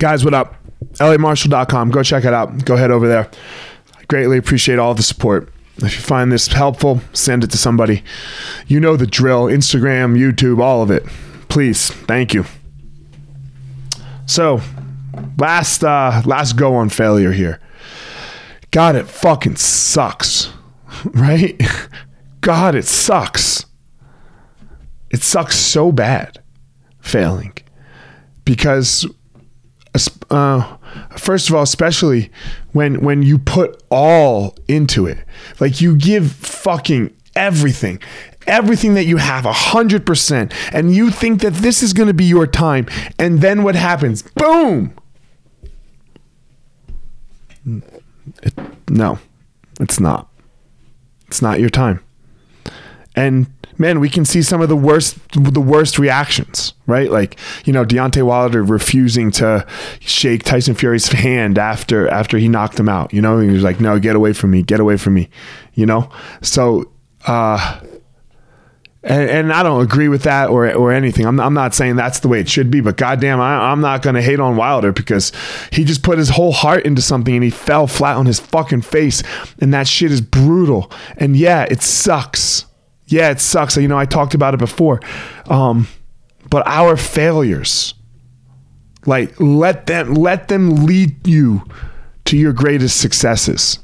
Guys, what up? LAMarshall.com. Go check it out. Go head over there. I greatly appreciate all the support. If you find this helpful, send it to somebody. You know the drill Instagram, YouTube, all of it. Please. Thank you. So, last uh last go on failure here. God, it fucking sucks. Right? God, it sucks. It sucks so bad failing because uh, first of all, especially when when you put all into it, like you give fucking everything, everything that you have, a hundred percent, and you think that this is going to be your time, and then what happens? Boom. It, no, it's not. It's not your time. And man, we can see some of the worst the worst reactions, right? Like, you know, Deontay Wilder refusing to shake Tyson Fury's hand after after he knocked him out. You know, he was like, No, get away from me, get away from me. You know? So uh and, and I don't agree with that or or anything. I'm, I'm not saying that's the way it should be, but goddamn, I, I'm not gonna hate on Wilder because he just put his whole heart into something and he fell flat on his fucking face, and that shit is brutal. And yeah, it sucks yeah, it sucks. You know, I talked about it before. Um, but our failures, like let them let them lead you to your greatest successes.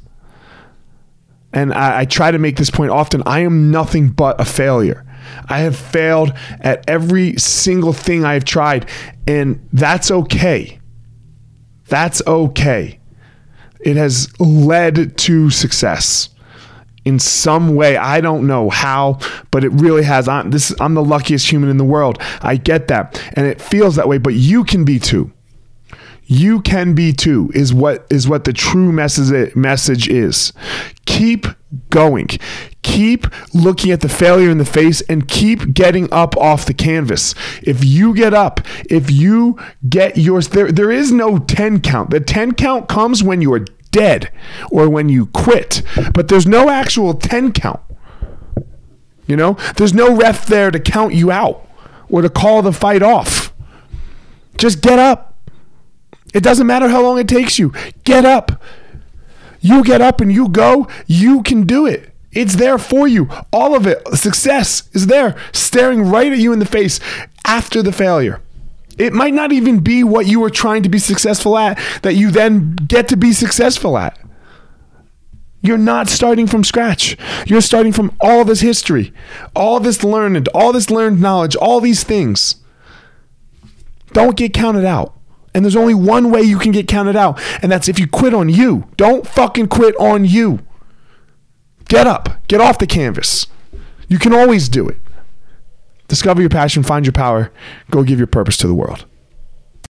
And I, I try to make this point often. I am nothing but a failure. I have failed at every single thing I have tried, and that's okay. That's okay. It has led to success in some way. I don't know how, but it really has. I'm, this, I'm the luckiest human in the world. I get that. And it feels that way, but you can be too. You can be too is what is what the true message message is. Keep going. Keep looking at the failure in the face and keep getting up off the canvas. If you get up, if you get yours, there, there is no 10 count. The 10 count comes when you are dead or when you quit, but there's no actual 10 count. You know, there's no ref there to count you out or to call the fight off. Just get up. It doesn't matter how long it takes you. Get up. You get up and you go, you can do it. It's there for you. All of it, success is there, staring right at you in the face after the failure. It might not even be what you were trying to be successful at that you then get to be successful at. You're not starting from scratch. You're starting from all this history, all this learned, all this learned knowledge, all these things. Don't get counted out. And there's only one way you can get counted out, and that's if you quit on you. Don't fucking quit on you. Get up, get off the canvas. You can always do it. Discover your passion, find your power, go give your purpose to the world.